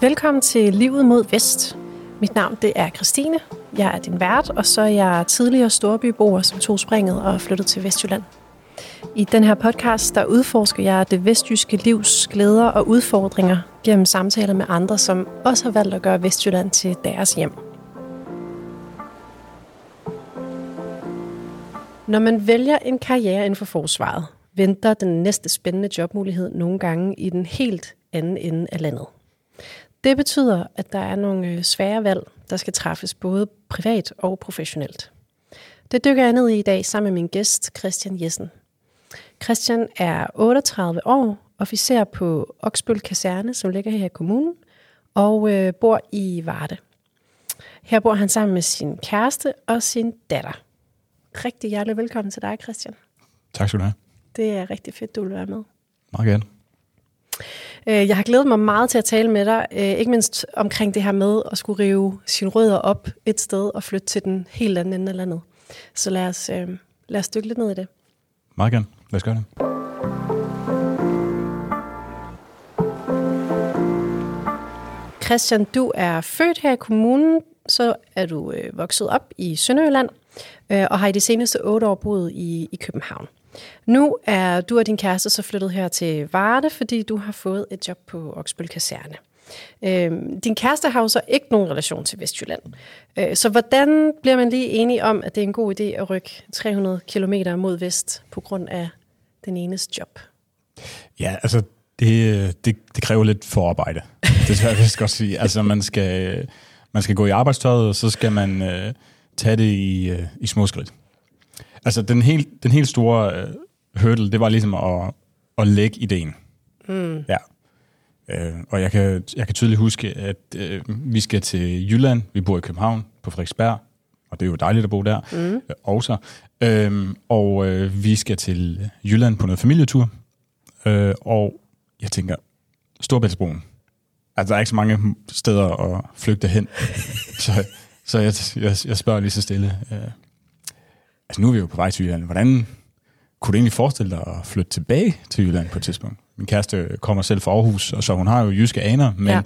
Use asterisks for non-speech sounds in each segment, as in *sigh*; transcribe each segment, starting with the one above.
Velkommen til Livet mod Vest. Mit navn det er Christine. Jeg er din vært, og så er jeg tidligere storbyboer, som tog springet og flyttede til Vestjylland. I den her podcast, der udforsker jeg det vestjyske livs glæder og udfordringer gennem samtaler med andre, som også har valgt at gøre Vestjylland til deres hjem. Når man vælger en karriere inden for forsvaret, venter den næste spændende jobmulighed nogle gange i den helt anden ende af landet. Det betyder, at der er nogle øh, svære valg, der skal træffes både privat og professionelt. Det dykker jeg ned i i dag sammen med min gæst, Christian Jessen. Christian er 38 år, officer på Oksbøl Kaserne, som ligger her i kommunen, og øh, bor i Varde. Her bor han sammen med sin kæreste og sin datter. Rigtig hjertelig velkommen til dig, Christian. Tak skal du have. Det er rigtig fedt, du vil være med. Meget gerne. Øh, jeg har glædet mig meget til at tale med dig, øh, ikke mindst omkring det her med at skulle rive sine rødder op et sted og flytte til den helt anden ende af landet. Så lad os, øh, lad os dykke lidt ned i det. Meget gerne. Lad os gøre det. Christian, du er født her i kommunen, så er du øh, vokset op i Sønderjylland, øh, og har i de seneste otte år boet i, i København. Nu er du og din kæreste så flyttet her til Varde, fordi du har fået et job på Oksbøl Kaserne. Øh, din kæreste har jo så ikke nogen relation til Vestjylland. Øh, så hvordan bliver man lige enige om, at det er en god idé at rykke 300 km mod vest på grund af den enes job? Ja, altså det, det, det kræver lidt forarbejde. *laughs* Det tror jeg godt sige. Altså man skal, man skal gå i arbejdstøjet, og så skal man øh, tage det i, øh, i små skridt. Altså den helt, den helt store øh, hurdle, det var ligesom at, at lægge ideen. Mm. Ja. Øh, og jeg kan, jeg kan tydeligt huske, at øh, vi skal til Jylland. Vi bor i København på Frederiksberg, og det er jo dejligt at bo der mm. øh, også. Øh, og øh, vi skal til Jylland på noget familietur. Øh, og jeg tænker, Storbæltsbroen. Altså, der er ikke så mange steder at flygte hen. *laughs* så så jeg, jeg, jeg spørger lige så stille. Øh, altså, nu er vi jo på vej til Jylland. Hvordan kunne du egentlig forestille dig at flytte tilbage til Jylland på et tidspunkt? Min kæreste kommer selv fra Aarhus, og så hun har jo jyske aner, men ja.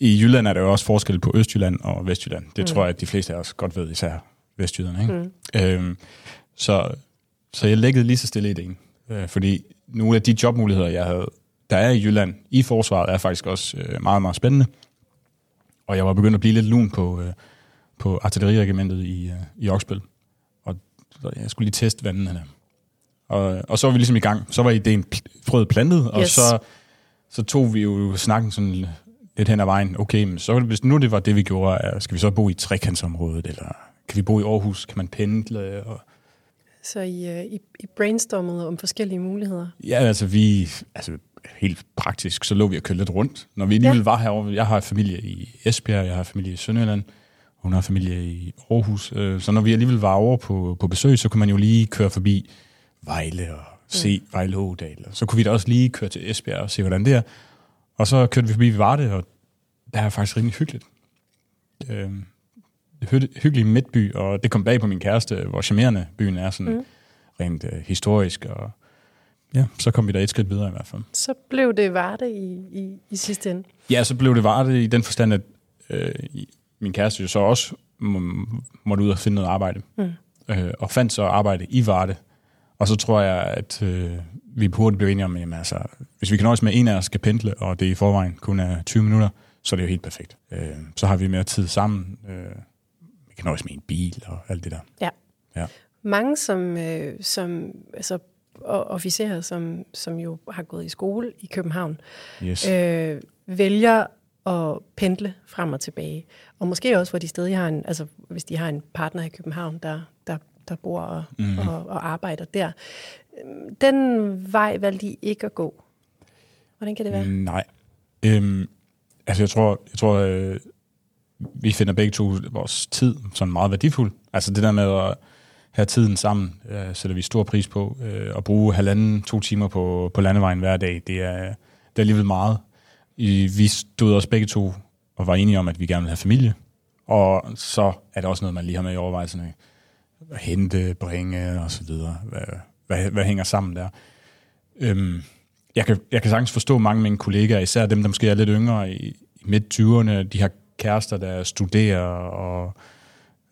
i Jylland er der jo også forskel på Østjylland og Vestjylland. Det mm. tror jeg, at de fleste af os godt ved, især Vestjylland. Ikke? Mm. Øhm, så, så jeg læggede lige så stille ideen, øh, fordi nogle af de jobmuligheder, jeg havde, der er i Jylland i forsvaret, er faktisk også øh, meget, meget spændende. Og jeg var begyndt at blive lidt lun på, øh, på artilleriregimentet i, øh, i Oksbøl. Så jeg skulle lige teste vandene. Og, og så var vi ligesom i gang. Så var ideen frøet plantet, og yes. så, så tog vi jo snakken sådan lidt hen ad vejen. Okay, men så hvis nu det var det, vi gjorde, skal vi så bo i trekantsområdet, eller kan vi bo i Aarhus? Kan man pendle? Og, så I, øh, I, I brainstormede om forskellige muligheder? Ja, altså vi, altså helt praktisk, så lå vi og kørte lidt rundt. Når vi alligevel ja. var herovre, jeg har familie i Esbjerg, jeg har familie i Sønderjylland, hun har familie i Aarhus, øh, så når vi alligevel var over på, på besøg, så kunne man jo lige køre forbi Vejle og se mm. Vejle Ådal. Så kunne vi da også lige køre til Esbjerg og se, hvordan det er. Og så kørte vi forbi Varde, og der er faktisk rimelig hyggeligt. Øh, hyggelig midtby, og det kom bag på min kæreste, hvor charmerende byen er sådan mm. rent øh, historisk. Og ja, så kom vi da et skridt videre i hvert fald. Så blev det Varde i, i, i sidste ende? Ja, så blev det Varde i den forstand, at øh, min kæreste jo så også må, måtte ud og finde noget arbejde. Mm. Øh, og fandt så arbejde i Varde. Og så tror jeg, at øh, vi hurtigt blev enige om, at altså, hvis vi kan nøjes med, en af os skal pendle, og det i forvejen kun er 20 minutter, så er det jo helt perfekt. Øh, så har vi mere tid sammen. Øh, vi kan nøjes med en bil og alt det der. Ja. ja. Mange som, øh, som altså, officerer, som, som jo har gået i skole i København, yes. øh, vælger at pendle frem og tilbage. Og måske også, hvor de stadig har en, altså hvis de har en partner i København, der, der, der bor og, mm. og, og arbejder der. Den vej valgte de ikke at gå. Hvordan kan det være? Nej. Øhm, altså jeg tror, jeg tror øh, vi finder begge to vores tid sådan meget værdifuld. Altså det der med at have tiden sammen, øh, sætter vi stor pris på. Øh, at bruge halvanden, to timer på, på landevejen hver dag, det er, det er alligevel meget. I, vi stod også begge to og var enige om, at vi gerne vil have familie. Og så er det også noget, man lige har med i overvejelserne. Hente, bringe og så videre. Hvad, hvad, hvad hænger sammen der? Øhm, jeg, kan, jeg kan sagtens forstå mange af mine kollegaer, især dem, der måske er lidt yngre i, midt-20'erne, de har kærester, der studerer og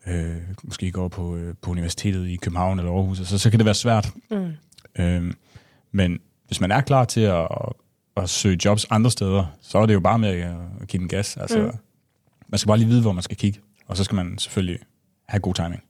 øh, måske går på, øh, på universitetet i København eller Aarhus, så, så kan det være svært. Mm. Øh, men hvis man er klar til at, at søge jobs andre steder, så er det jo bare med at, give den gas. Altså, mm. Man skal bare lige vide, hvor man skal kigge, og så skal man selvfølgelig have god timing.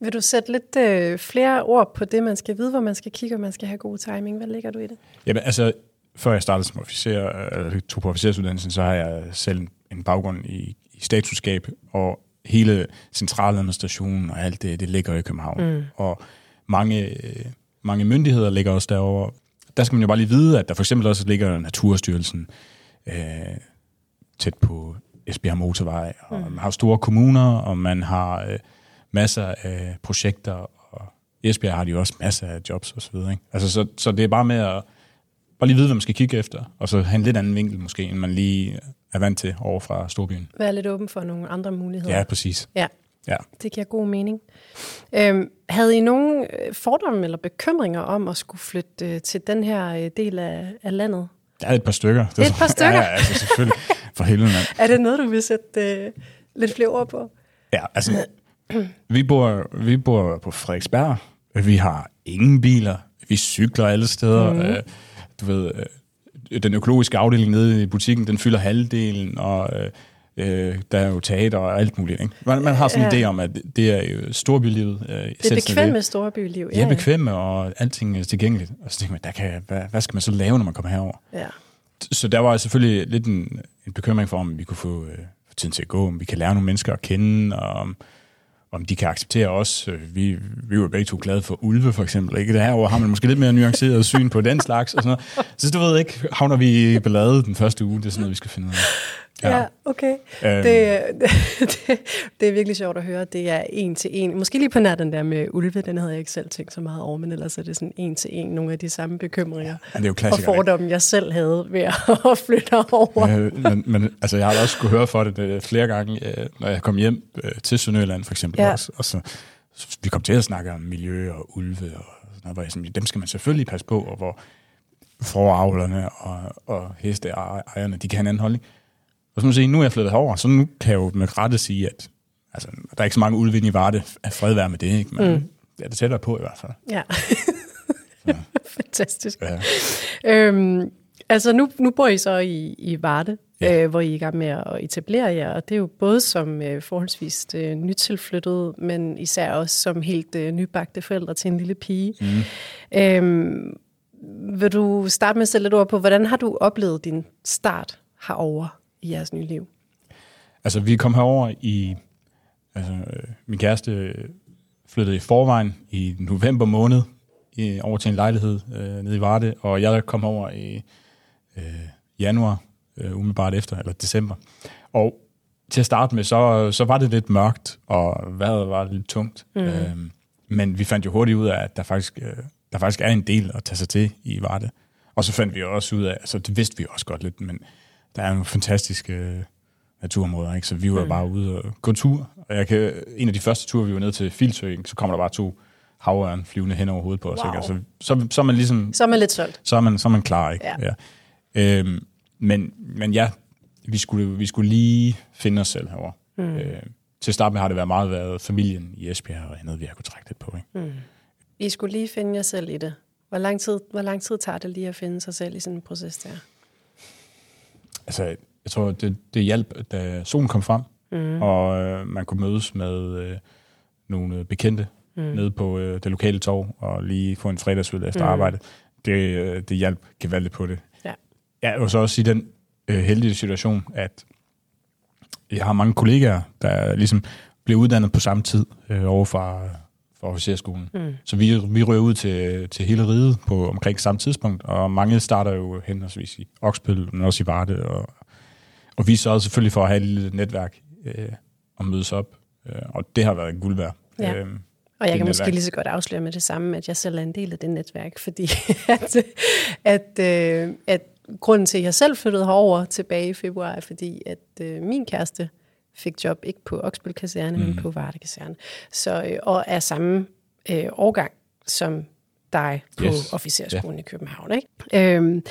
Vil du sætte lidt øh, flere ord på det, man skal vide, hvor man skal kigge, og man skal have god timing? Hvad ligger du i det? Jamen, altså, før jeg startede som officer, eller tog på officersuddannelsen, så har jeg selv en baggrund i, i statsudskab, og hele centraladministrationen og alt det, det ligger i København. Mm. Og mange, mange myndigheder ligger også derovre. Der skal man jo bare lige vide, at der for eksempel også ligger Naturstyrelsen øh, tæt på Esbjerg Motorvej, og mm. man har store kommuner, og man har øh, masser af projekter, og Esbjerg har de jo også masser af jobs osv. Ikke? Altså, så, så det er bare med at bare lige vide, hvad man skal kigge efter, og så have en lidt anden vinkel måske, end man lige er vant til over fra storbyen. Være lidt åben for nogle andre muligheder. Ja, præcis. Ja, ja. det giver god mening. Øhm, havde I nogen øh, fordomme eller bekymringer om at skulle flytte øh, til den her øh, del af, af landet? Der er et par stykker. Det et par *laughs* stykker? Ja, altså selvfølgelig. For helvede, mand. *laughs* Er det noget, du vil sætte øh, lidt flere ord på? Ja, altså, *clears throat* vi bor, vi bor på Frederiksberg. Vi har ingen biler. Vi cykler alle steder. Mm. Øh, du ved, øh, den økologiske afdeling nede i butikken, den fylder halvdelen, og øh, øh, der er jo teater og alt muligt. Ikke? Man, man har sådan en ja. idé om, at det er jo storbylivet. Øh, det er bekvemt med storbyliv. Ja, ja, bekvemt, og alting er tilgængeligt. Og så tænker man, der kan, hvad, hvad skal man så lave, når man kommer herover? Ja. Så der var selvfølgelig lidt en, en bekymring for, om vi kunne få øh, tiden til at gå, om vi kan lære nogle mennesker at kende, og om, om de kan acceptere os. Øh, vi, vi var begge to glade for ulve, for eksempel. Ikke? År har man måske lidt mere nuanceret syn på den slags. Og sådan noget. Så du ved ikke, havner vi i ballade den første uge. Det er sådan noget, vi skal finde ud af. Ja, ja okay. Øhm. Det, *laughs* det, det er virkelig sjovt at høre. Det er en til en. Måske lige på nær den der med ulve, den havde jeg ikke selv tænkt så meget over, men ellers er det sådan en til en nogle af de samme bekymringer ja, det er jo og fordomme, jeg selv havde ved at *laughs* flytte over. Ja, men, men altså, jeg har også skulle høre for det, det flere gange, øh, når jeg kom hjem øh, til Sønderjylland for eksempel ja. også, og så, så vi kom til at snakke om miljø og ulve, og sådan noget, hvor dem skal man selvfølgelig passe på, og hvor foravlerne og, og hesteejerne, de kan have en anden holdning. Og så må sige, nu er jeg flyttet herover, så nu kan jeg jo med rette sige, at altså, der er ikke så mange udvind i Varde af fredvær med det, ikke? men mm. det er det tættere på i hvert fald. Ja. *laughs* Fantastisk. Ja. Øhm, altså nu, nu bor I så i, i Varde, ja. øh, hvor I er i gang med at etablere jer, og det er jo både som øh, forholdsvis øh, nytilflyttet, men især også som helt øh, nybagte forældre til en lille pige. Mm. Øhm, vil du starte med at sætte lidt ord på, hvordan har du oplevet din start herover? I jeres nye liv? Altså, vi kom herover i... Altså, øh, min kæreste flyttede i forvejen i november måned i, over til en lejlighed øh, nede i Varde, og jeg kom over i øh, januar, øh, umiddelbart efter, eller december. Og til at starte med, så, så var det lidt mørkt, og vejret var lidt tungt. Mm. Øh, men vi fandt jo hurtigt ud af, at der faktisk, øh, der faktisk er en del at tage sig til i Varde. Og så fandt vi også ud af, altså det vidste vi også godt lidt, men der er nogle fantastiske øh, naturområder, ikke? så vi var mm. bare ude og gå tur. Og jeg kan, en af de første ture, vi var ned til Filsø, så kommer der bare to havørn flyvende hen over hovedet på os. Wow. Ikke? Så, så, så, er man ligesom... Så er man lidt solgt. Så er man, så er man klar, ikke? Ja. ja. Øhm, men, men ja, vi skulle, vi skulle lige finde os selv herovre. Mm. Øh, til at starte med har det været meget været familien i Esbjerg og andet, vi har kunne trække lidt på. Ikke? Mm. I skulle lige finde jer selv i det. Hvor lang, tid, hvor lang tid tager det lige at finde sig selv i sådan en proces der? Altså, jeg tror, det, det hjalp, da solen kom frem, mm. og øh, man kunne mødes med øh, nogle bekendte mm. nede på øh, det lokale torv, og lige få en fredagsud efter mm. arbejde. Det, øh, det hjalp gevaldigt på det. Ja. Jeg vil så også sige den øh, heldige situation, at jeg har mange kollegaer, der ligesom blev uddannet på samme tid øh, over fra, fra officerskolen. Mm. Så vi, vi rører ud til, til hele riget på omkring samme tidspunkt, og mange starter jo henholdsvis i Oksbøl, men også i Varde, og, og vi sørger selvfølgelig for at have et lille netværk øh, og mødes op, øh, og det har været guld værd. Ja. Øh, og jeg kan måske netværk. lige så godt afsløre med det samme, at jeg selv er en del af det netværk, fordi *laughs* at, at, øh, at grunden til, at jeg selv flyttede herover tilbage i februar, er fordi, at øh, min kæreste fik job ikke på Oksbøl Kaserne, mm. men på Varde Kaserne. Så, øh, og er samme øh, årgang som dig på yes. officerskolen yeah. i København. Ikke? Øhm,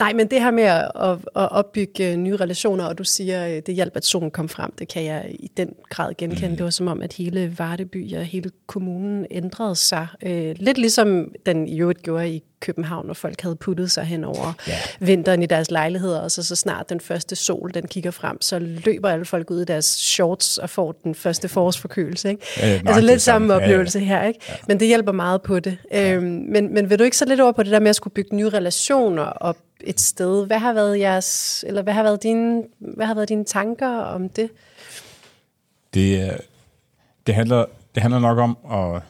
Nej, men det her med at, at, at opbygge nye relationer, og du siger, øh, det hjælper, at solen kom frem, det kan jeg i den grad genkende. Mm. Det var som om, at hele Vardeby og hele kommunen ændrede sig. Øh, lidt ligesom den i øvrigt gjorde i København, hvor folk havde puttet sig hen over yeah. vinteren i deres lejligheder, og så, så snart den første sol, den kigger frem, så løber alle folk ud i deres shorts og får den første forårsforkølelse. Ikke? Ja, altså lidt samme oplevelse ja, ja. her, ikke? Ja. men det hjælper meget på det. Ja. Øhm, men, men vil du ikke så lidt over på det der med at skulle bygge nye relationer op et sted? Hvad har været jeres, eller hvad har været dine, hvad har været dine tanker om det? Det, det, handler, det handler nok om at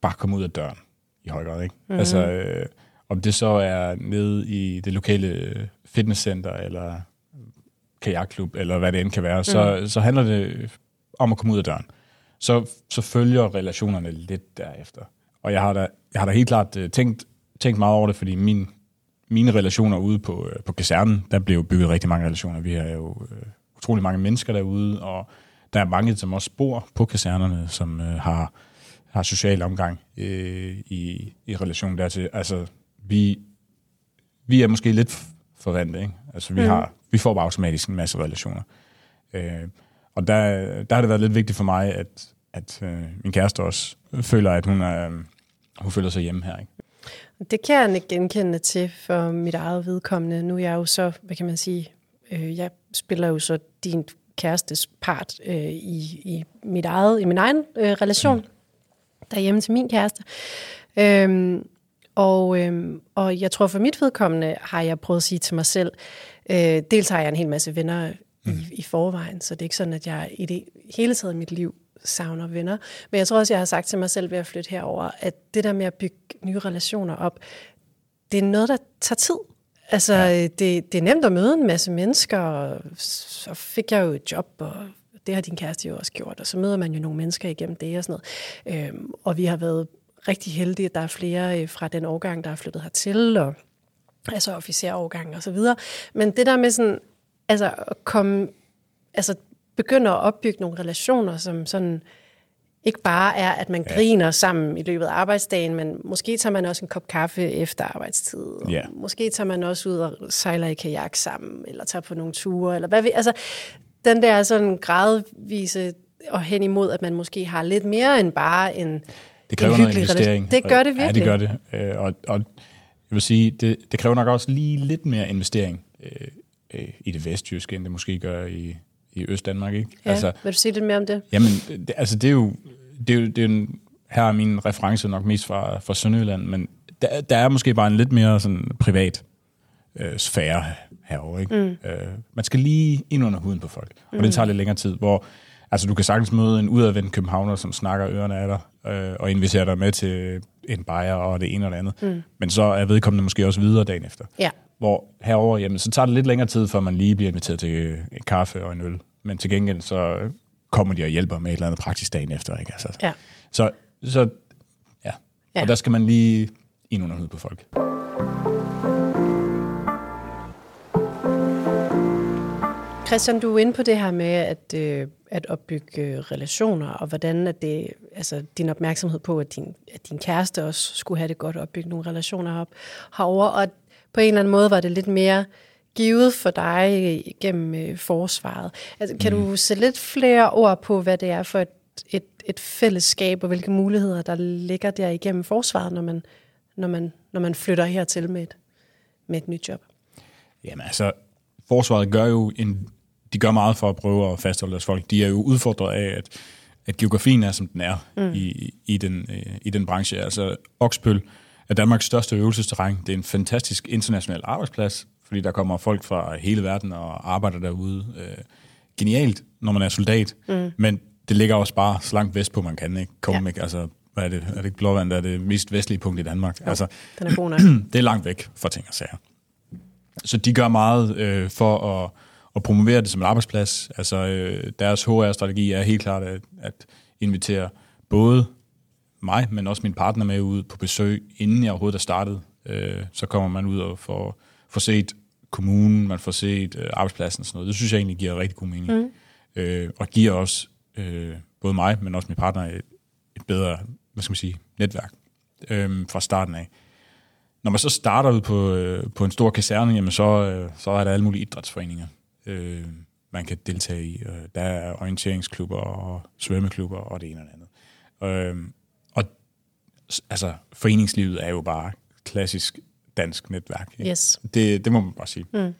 bare komme ud af døren i høj grad. Ikke? Mm-hmm. Altså, øh, om det så er nede i det lokale fitnesscenter, eller kajakklub, eller hvad det end kan være, mm. så, så handler det om at komme ud af døren. Så, så følger relationerne lidt derefter. Og jeg har da, jeg har da helt klart uh, tænkt, tænkt meget over det, fordi min, mine relationer ude på, uh, på kasernen, der blev bygget rigtig mange relationer. Vi har jo uh, utrolig mange mennesker derude, og der er mange, som også bor på kasernerne, som uh, har, har social omgang uh, i, i relation dertil. Altså, vi, vi er måske lidt forvandte, ikke? Altså, vi, mm. har, vi får bare automatisk en masse relationer. Øh, og der, der har det været lidt vigtigt for mig, at, at øh, min kæreste også føler, at hun, er, hun føler sig hjemme her, ikke? Det kan jeg ikke genkende til for mit eget vedkommende. Nu er jeg jo så, hvad kan man sige, øh, jeg spiller jo så din kærestes part øh, i, i, mit eget, i min egen øh, relation mm. derhjemme til min kæreste. Øh, og, øh, og jeg tror for mit vedkommende har jeg prøvet at sige til mig selv, øh, dels har jeg en hel masse venner mm. i, i forvejen, så det er ikke sådan, at jeg i det hele taget i mit liv savner venner. Men jeg tror også, jeg har sagt til mig selv ved at flytte herover, at det der med at bygge nye relationer op, det er noget, der tager tid. Altså, ja. det, det er nemt at møde en masse mennesker, og så fik jeg jo et job, og det har din kæreste jo også gjort, og så møder man jo nogle mennesker igennem det og sådan noget. Øhm, og vi har været rigtig heldige, at der er flere øh, fra den årgang, der er flyttet hertil, og altså officerårgang og så videre. Men det der med sådan, altså at komme, altså begynde at opbygge nogle relationer, som sådan ikke bare er, at man griner sammen i løbet af arbejdsdagen, men måske tager man også en kop kaffe efter arbejdstid. Ja. Måske tager man også ud og sejler i kajak sammen, eller tager på nogle ture, eller hvad vi, altså den der sådan gradvise og hen imod, at man måske har lidt mere end bare en det kræver noget investering. Det gør det virkelig. Ja, det gør det. Øh, og, og jeg vil sige, det, det kræver nok også lige lidt mere investering øh, øh, i det vestjyske, end det måske gør i, i Øst-Danmark. Ikke? Ja, altså, vil du sige lidt mere om det? Jamen, det, altså det er jo, det er jo, det er en, her er min reference nok mest fra, fra Sønderjylland, men der, der er måske bare en lidt mere sådan privat øh, sfære herovre. Ikke? Mm. Øh, man skal lige ind under huden på folk, og mm. det tager lidt længere tid, hvor Altså, du kan sagtens møde en udadvendt københavner, som snakker ørerne af dig, øh, og inviterer dig med til en bajer og det ene og det andet. Mm. Men så er vedkommende måske også videre dagen efter. Ja. Hvor herover jamen, så tager det lidt længere tid, før man lige bliver inviteret til en kaffe og en øl. Men til gengæld, så kommer de og hjælper med et eller andet praktisk dagen efter. Ikke? Altså, ja. Så, så ja. ja. Og der skal man lige ind under på folk. Christian, du er inde på det her med at, øh, at opbygge øh, relationer, og hvordan at det, altså din opmærksomhed på, at din, at din kæreste også skulle have det godt at opbygge nogle relationer op herover, og på en eller anden måde var det lidt mere givet for dig gennem øh, forsvaret. Altså, kan mm. du sætte lidt flere ord på, hvad det er for et, et, et fællesskab, og hvilke muligheder, der ligger der igennem forsvaret, når man, når man, når man flytter hertil med et, med et nyt job? Jamen altså, forsvaret gør jo en de gør meget for at prøve at fastholde deres folk. De er jo udfordret af, at, at geografien er, som den er mm. i, i, den, øh, i den branche. Altså, Oksbøl er Danmarks største øvelsesterræn. Det er en fantastisk international arbejdsplads, fordi der kommer folk fra hele verden og arbejder derude. Øh, genialt, når man er soldat, mm. men det ligger også bare så langt vest på, man kan. Ikke? Komme, ja. altså, hvad er det? Er det ikke Blåvand, der er det mest vestlige punkt i Danmark? Jo, altså, den er god nok. *clears throat* det er langt væk fra ting og sager. Så de gør meget øh, for at at promovere det som en arbejdsplads. Altså, øh, deres HR-strategi er helt klart at, at invitere både mig, men også min partner med ud på besøg, inden jeg overhovedet er startet. Øh, så kommer man ud og får, får set kommunen, man får set øh, arbejdspladsen og sådan noget. Det synes jeg egentlig giver rigtig god mening. Mm. Øh, og giver også øh, både mig, men også min partner et, et bedre, hvad skal man sige, netværk øh, fra starten af. når man så starter ud på, øh, på en stor kaserne, jamen så, øh, så er der alle mulige idrætsforeninger, øh, man kan deltage i. Øh, der er orienteringsklubber og svømmeklubber og det ene og det andet. Øh, altså, foreningslivet er jo bare klassisk dansk netværk. Ikke? Yes. Det, det må man bare sige. Mm.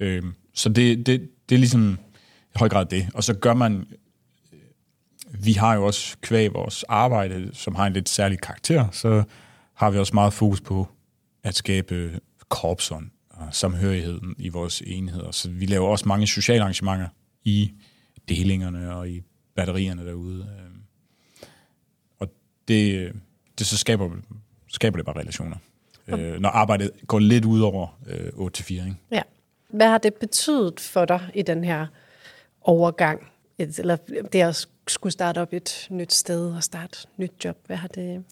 Øh, så det, det, det er ligesom i høj grad det. Og så gør man vi har jo også kvæg vores arbejde, som har en lidt særlig karakter, så har vi også meget fokus på at skabe korpsånd og samhørigheden i vores enheder. Så vi laver også mange sociale arrangementer i delingerne og i batterierne derude. Øhm, og det, det så skaber, skaber det bare relationer. Øh, når arbejdet går lidt ud over øh, 8-4. Ikke? Ja. Hvad har det betydet for dig i den her overgang? Eller det at skulle starte op et nyt sted og starte et nyt job? Hvad har det...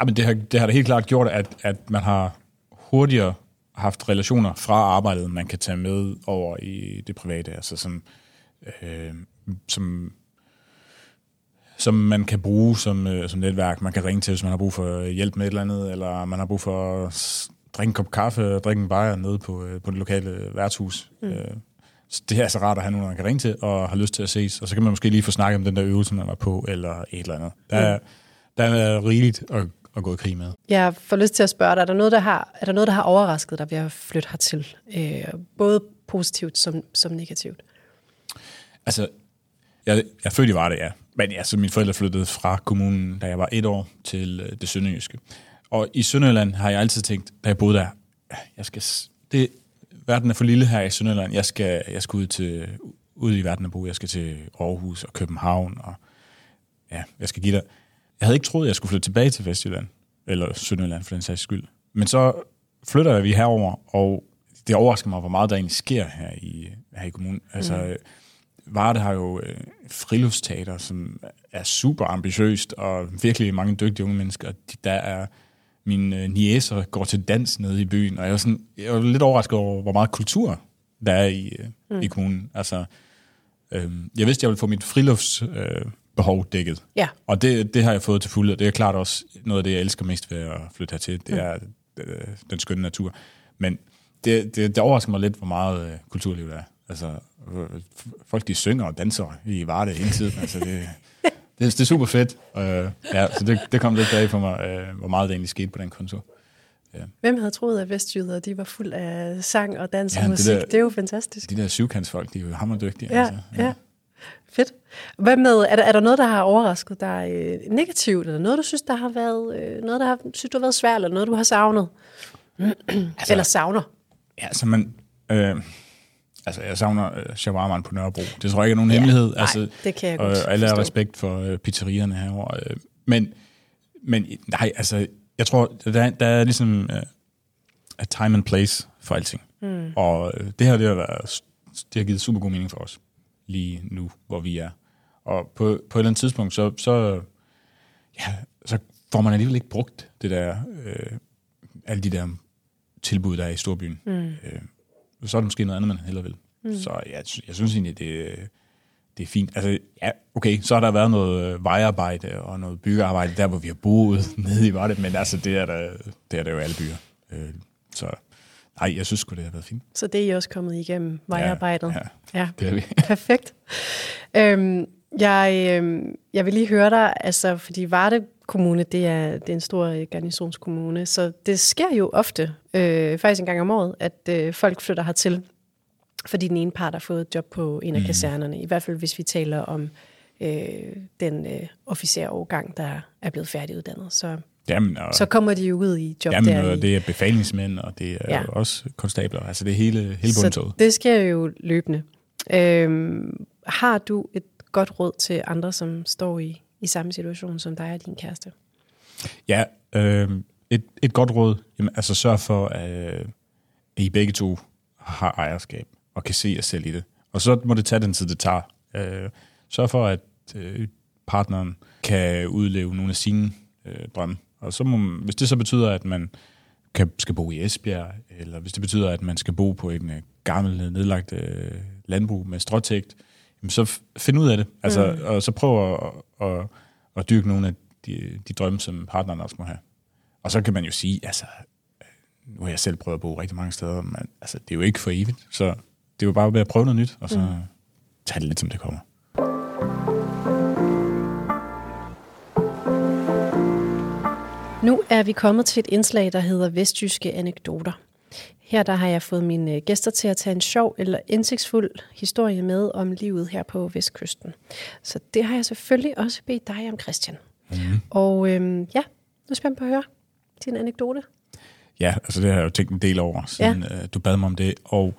Ja, men det, har, det har da helt klart gjort, at, at man har hurtigere haft relationer fra arbejdet, man kan tage med over i det private, altså som, øh, som, som man kan bruge som, øh, som netværk. Man kan ringe til, hvis man har brug for hjælp med et eller andet, eller man har brug for at drikke en kop kaffe og drikke en bajer nede på, øh, på det lokale værtshus. Mm. Øh, så det er altså rart at have nogen, man kan ringe til og har lyst til at ses. Og så kan man måske lige få snakket om den der øvelse, man var på, eller et eller andet. Der er, mm. der er rigeligt at, at gå i krig med. Jeg får lyst til at spørge dig, er der noget, der har, er der, noget, der har overrasket dig ved at flytte hertil? Øh, både positivt som, som negativt? Altså, jeg, jeg er født i Varde, ja. Men altså, mine forældre flyttede fra kommunen, da jeg var et år, til øh, det sønderjyske. Og i Sønderjylland har jeg altid tænkt, da jeg boede der, jeg skal, det, verden er for lille her i Sønderjylland. Jeg skal, jeg skal ud, til, ud i verden og bo. Jeg skal til Aarhus og København. Og, ja, jeg skal give dig. Jeg havde ikke troet, jeg skulle flytte tilbage til Vestjylland. Eller Sønderjylland for den sags skyld. Men så flytter vi herover, og det overrasker mig, hvor meget der egentlig sker her i, her i kommunen. Altså, mm. Varde har jo øh, friluftsteater, som er super ambitiøst, og virkelig mange dygtige unge mennesker. Der er mine øh, niæser går til dans nede i byen, og jeg var, sådan, jeg var lidt overrasket over, hvor meget kultur der er i, øh, mm. i kommunen. Altså, øh, jeg vidste, jeg ville få mit friluftsbehov øh, behov dækket. Ja. Og det, det har jeg fået til fulde, og det er klart også noget af det, jeg elsker mest ved at flytte hertil. Det mm. er øh, den skønne natur. Men det, det, det overrasker mig lidt, hvor meget øh, kulturliv der er. Altså, øh, folk de synger og danser i Varde hele tiden. Altså, det, det, det er super fedt. Uh, ja, så det, det kom lidt bag for mig, uh, hvor meget det egentlig skete på den konto. Ja. Hvem havde troet, at Vestjyder de var fuld af sang og dans og ja, musik? Det, der, det er jo fantastisk. De der syvkantsfolk, de er jo hammerdygtige. Ja, altså. ja. ja. Fedt. Hvad med, er der, er der noget, der har overrasket dig øh, negativt, eller noget, du synes, der har været, øh, noget, der har, synes, du har været svært, eller noget, du har savnet? altså, eller savner? Ja, så man, øh, Altså, jeg savner uh, shawarmaen på Nørrebro. Det tror jeg ikke er nogen ja, hemmelighed. Nej, altså, det kan jeg godt Og alle har respekt for uh, pizzerierne herovre. Uh, men, men nej, altså, jeg tror, der, der er ligesom uh, a time and place for alting. Mm. Og uh, det her, det har, været, det har givet super god mening for os, lige nu, hvor vi er. Og på, på et eller andet tidspunkt, så, så, ja, så får man alligevel ikke brugt det der, uh, alle de der tilbud, der er i storbyen. Mm. Uh, så er det måske noget andet, man heller vil. Mm. Så jeg, jeg synes egentlig, det, det er fint. Altså, ja, okay, så har der været noget vejarbejde og noget byggearbejde der, hvor vi har boet *laughs* nede i Varde, men altså, det er der, det er der jo alle byer. Øh, så nej, jeg synes det har været fint. Så det er I også kommet igennem, vejarbejdet? Ja, ja, ja. det er vi. *laughs* Perfekt. Øhm, jeg, øhm, jeg vil lige høre dig, altså, fordi Varde Kommune, det er, det er en stor garnisonskommune, så det sker jo ofte, øh, faktisk en gang om året, at øh, folk flytter hertil, fordi den ene part har fået et job på en af mm. kasernerne. I hvert fald, hvis vi taler om øh, den øh, officerårgang, der er blevet færdiguddannet. Så, jamen, og, så kommer de jo ud i job jamen, der. Og det er befalingsmænd, og det er ja. også konstabler. Altså det er hele, hele bundtoget. Så det sker jo løbende. Øh, har du et godt råd til andre, som står i, i samme situation som dig og din kæreste? Ja, øh, et, et godt råd, jamen, altså sørg for, øh, at I begge to har ejerskab og kan se jer selv i det. Og så må det tage den tid, det tager. Øh, sørg for, at øh, partneren kan udleve nogle af sine øh, drømme. Og så må, hvis det så betyder, at man kan, skal bo i Esbjerg, eller hvis det betyder, at man skal bo på en øh, gammel, nedlagt øh, landbrug med stråtægt, så find ud af det. Altså, mm. Og så prøv at, at, at dyrke nogle af de, de drømme, som partneren også må have. Og så kan man jo sige, altså, nu har jeg selv prøvet at bo rigtig mange steder, men altså, det er jo ikke for evigt, så det er jo bare ved at prøve noget nyt, og så mm. tage det lidt, som det kommer. Nu er vi kommet til et indslag, der hedder Vestjyske Anekdoter. Her der har jeg fået mine gæster til at tage en sjov eller indsigtsfuld historie med om livet her på Vestkysten. Så det har jeg selvfølgelig også bedt dig om, Christian. Mm-hmm. Og øhm, ja, nu er spændt på at høre din anekdote. Ja, altså det har jeg jo tænkt en del over, siden ja. øh, du bad mig om det. Og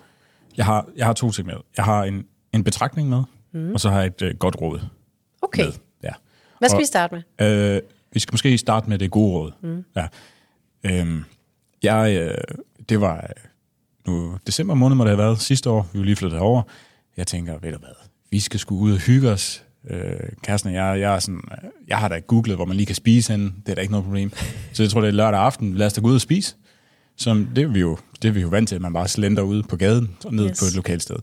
jeg har, jeg har to ting med. Jeg har en, en betragtning med, mm. og så har jeg et øh, godt råd Okay. med. Ja. Hvad skal Og- vi starte med? Øh, vi skal måske starte med det gode råd. Mm. Ja. Øhm, jeg, øh, det var øh, nu december måned, må det have været sidste år. Vi var lige flyttet over. Jeg tænker, ved du hvad, vi skal sgu ud og hygge os. Øh, kæresten og jeg, jeg, er sådan, øh, jeg har da googlet, hvor man lige kan spise henne. Det er da ikke noget problem. Så jeg tror, det er lørdag aften. Lad os da gå ud og spise. Som, det, er vi jo, det er vi jo vant til, at man bare slender ud på gaden og ned Yes. på et lokalt sted.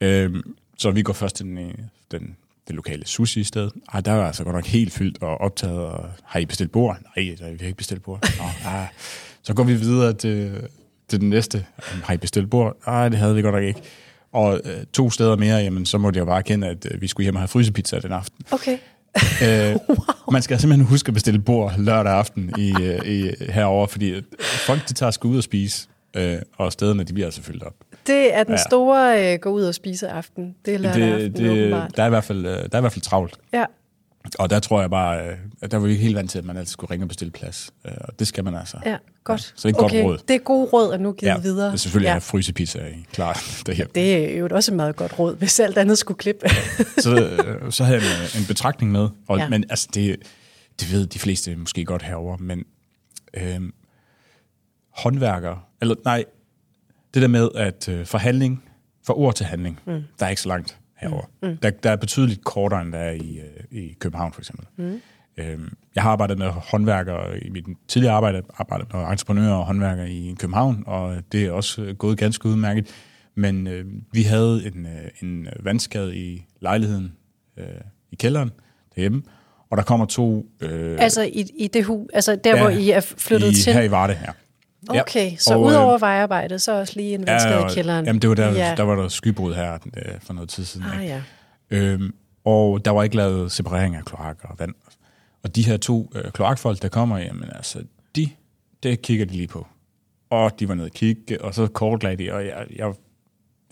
Øhm, så vi går først til den, øh, den, det lokale sushi-sted. Ej, der var altså godt nok helt fyldt og optaget. Og, har I bestilt bord? Nej, der, vi har ikke bestilt bord. Nå, ah. Så går vi videre til, til den næste. Har I bestilt bord? Nej, det havde vi godt nok ikke. Og øh, to steder mere, jamen, så måtte jeg bare erkende, at øh, vi skulle hjem og have frysepizza den aften. Okay. Øh, *laughs* man skal simpelthen huske at bestille bord lørdag aften i, øh, i, herover, fordi øh, folk de tager sgu ud og spise, øh, og stederne de bliver altså fyldt op. Det er den Ja. store øh, gå ud og spise aften. Det er lørdag aften, det, åbenbart. der, er i hvert fald, øh, der er i hvert fald travlt. Ja. Og der tror jeg bare, øh, at der var vi ikke helt vant til, at man altid skulle ringe og bestille plads. Øh, Og det skal man altså. ja, godt. Så det er et godt okay. råd. Det er gode råd, at nu givet ja, videre. det er selvfølgelig ja. ja. have frysepizza i klar *laughs* derhjemme. Det er jo også et meget godt råd, hvis alt andet skulle klippe. *laughs* så, øh, så havde jeg en, en betragtning med. Og, Ja. ja. Men altså, det, det ved de fleste måske godt herover, men øh, håndværkere, eller nej, det der med at øh, forhandling, fra ord til handling, mm. der er ikke så langt herover. Mm. Der, der er betydeligt kortere, end der er i, øh, i København for eksempel. Mm. Øhm, jeg har arbejdet med håndværkere i mit tidligere arbejde, arbejdet med entreprenører og håndværkere i København, og det er også gået ganske udmærket. Men øh, vi havde en, øh, en vandskade i lejligheden øh, i kælderen derhjemme, og der kommer to... Øh, altså i, i det hus, altså der, Ja, hvor I er flyttet i, til? Her i Varde, ja. Okay, så og, udover øh, vejarbejde, så også lige en vandskade i kælderen. Jamen, det var der, Ja. der var der skybrud her øh, for noget tid siden. Ah ikke? ja. Øhm, og der var ikke lavet separering af kloak og vand. Og de her to øh, kloakfolk, der kommer, jamen altså, de, det kigger de lige på. Og de var nede og kigge, og så kortlagde de, og jeg, jeg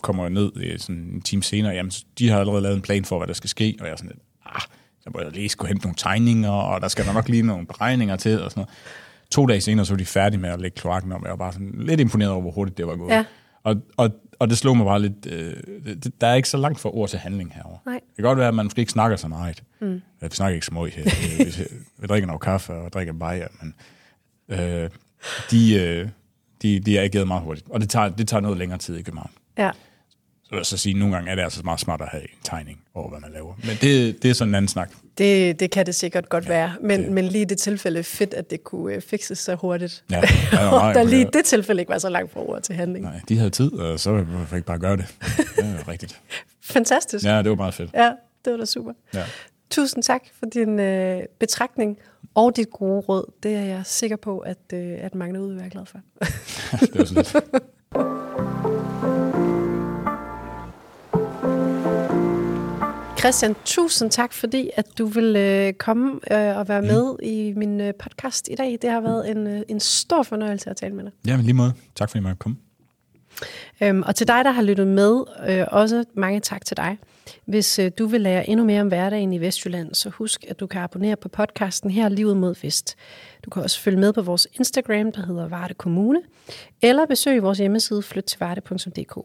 kommer ned i sådan en time senere, jamen de har allerede lavet en plan for, hvad der skal ske, og jeg er sådan lidt, ah, så må jeg lige skulle hente nogle tegninger, og der skal der nok lige nogle beregninger til, og sådan noget. To dage senere, så var de færdige med at lægge kloakken om, jeg var bare sådan lidt imponeret over, hvor hurtigt det var gået. Ja. Og, og, og det slog mig bare lidt, øh, det, der er ikke så langt fra ord til handling herovre. Nej. Det kan godt være, at man måske ikke snakker så meget. Mm. Vi snakker ikke så meget her. *laughs* Vi, vi drikker noget kaffe og drikker en bajer, men øh, de, øh, de, de er ikke meget hurtigt. Og det tager, det tager noget længere tid i København. Ja. Så vil jeg så sige, at nogle gange er det altså meget smart at have en tegning over, hvad man laver. Men det, det er sådan en anden snak. Det, det kan det sikkert godt ja, være, men, det- men lige i det tilfælde fedt, at det kunne øh, fikses så hurtigt. Ja, jeg meget *laughs* der lige i det tilfælde ikke var så langt fra ord til handling. Nej, de havde tid, og så hvorfor ikke bare gøre det. Det er *laughs* rigtigt. Fantastisk. Ja. Ja, det var meget fedt. ja, det var da super. Ja. Tusind tak for din øh, betragtning og dit gode råd. Det er jeg sikker på, at, øh, at mange derude vil være glad for. *laughs* Det var så lidt. Christian, tusind tak, fordi at du vil øh, komme øh, og være med i min øh, podcast i dag. Det har været en, øh, en stor fornøjelse at tale med dig. Ja, men lige måde. Tak fordi I måtte komme. Øhm, og til dig, der har lyttet med, øh, også mange tak til dig. Hvis øh, du vil lære endnu mere om hverdagen i Vestjylland, så husk, at du kan abonnere på podcasten her, Livet mod Vest. Du kan også følge med på vores Instagram, der hedder Varde Kommune, eller besøg vores hjemmeside flyttilvarde.dk.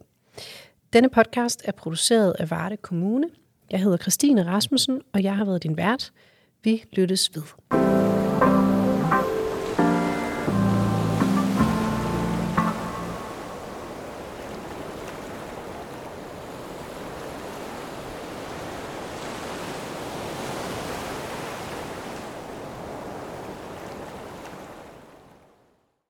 Denne podcast er produceret af Varde Kommune. Jeg hedder Christine Rasmussen, og jeg har været din vært. Vi lyttes ved.